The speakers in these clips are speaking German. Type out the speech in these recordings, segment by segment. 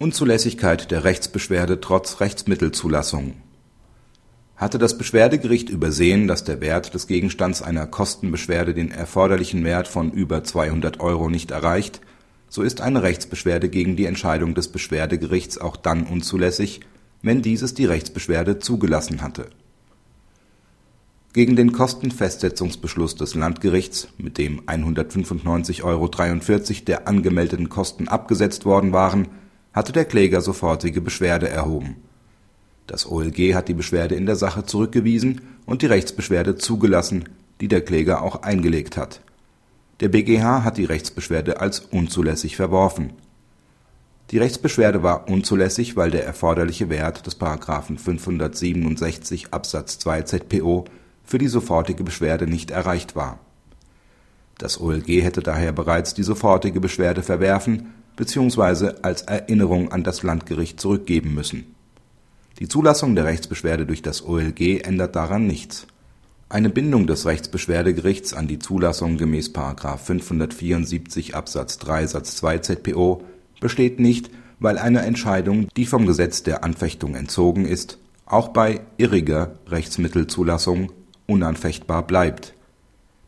Unzulässigkeit der Rechtsbeschwerde trotz Rechtsmittelzulassung Hatte das Beschwerdegericht übersehen, dass der Wert des Gegenstands einer Kostenbeschwerde den erforderlichen Wert von über 200 Euro nicht erreicht, so ist eine Rechtsbeschwerde gegen die Entscheidung des Beschwerdegerichts auch dann unzulässig, wenn dieses die Rechtsbeschwerde zugelassen hatte. Gegen den Kostenfestsetzungsbeschluss des Landgerichts, mit dem 195,43 Euro der angemeldeten Kosten abgesetzt worden waren, hatte der Kläger sofortige Beschwerde erhoben. Das OLG hat die Beschwerde in der Sache zurückgewiesen und die Rechtsbeschwerde zugelassen, die der Kläger auch eingelegt hat. Der BGH hat die Rechtsbeschwerde als unzulässig verworfen. Die Rechtsbeschwerde war unzulässig, weil der erforderliche Wert des § 567 Absatz 2 ZPO für die sofortige Beschwerde nicht erreicht war. Das OLG hätte daher bereits die sofortige Beschwerde verwerfen bzw. als Erinnerung an das Landgericht zurückgeben müssen. Die Zulassung der Rechtsbeschwerde durch das OLG ändert daran nichts. Eine Bindung des Rechtsbeschwerdegerichts an die Zulassung gemäß § 574 Absatz 3 Satz 2 ZPO besteht nicht, weil eine Entscheidung, die vom Gesetz der Anfechtung entzogen ist, auch bei irriger Rechtsmittelzulassung unanfechtbar bleibt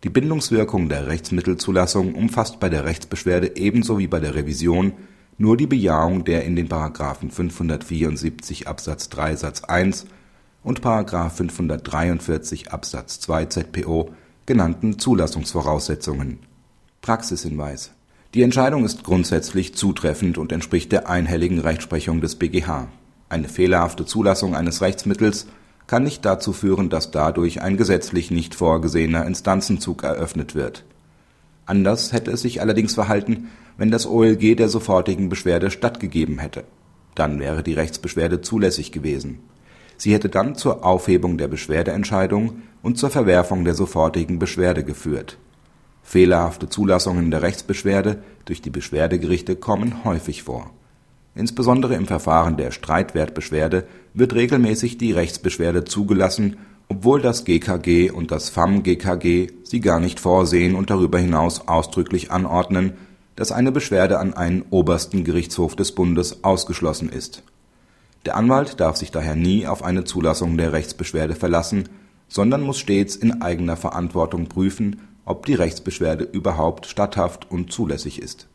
die Bindungswirkung der Rechtsmittelzulassung umfasst bei der Rechtsbeschwerde ebenso wie bei der Revision nur die Bejahung der in den § 574 Absatz 3 Satz 1 und § 543 Absatz 2 ZPO genannten Zulassungsvoraussetzungen. Praxishinweis Die Entscheidung ist grundsätzlich zutreffend und entspricht der einhelligen Rechtsprechung des BGH. Eine fehlerhafte Zulassung eines Rechtsmittels kann nicht dazu führen, dass dadurch ein gesetzlich nicht vorgesehener Instanzenzug eröffnet wird. Anders hätte es sich allerdings verhalten, wenn das OLG der sofortigen Beschwerde stattgegeben hätte. Dann wäre die Rechtsbeschwerde zulässig gewesen. Sie hätte dann zur Aufhebung der Beschwerdeentscheidung und zur Verwerfung der sofortigen Beschwerde geführt. Fehlerhafte Zulassungen der Rechtsbeschwerde durch die Beschwerdegerichte kommen häufig vor Insbesondere im Verfahren der Streitwertbeschwerde wird regelmäßig die Rechtsbeschwerde zugelassen, obwohl das GKG und das FAM-GKG sie gar nicht vorsehen und darüber hinaus ausdrücklich anordnen, dass eine Beschwerde an einen Obersten Gerichtshof des Bundes ausgeschlossen ist. Der Anwalt darf sich daher nie auf eine Zulassung der Rechtsbeschwerde verlassen, sondern muss stets in eigener Verantwortung prüfen, ob die Rechtsbeschwerde überhaupt statthaft und zulässig ist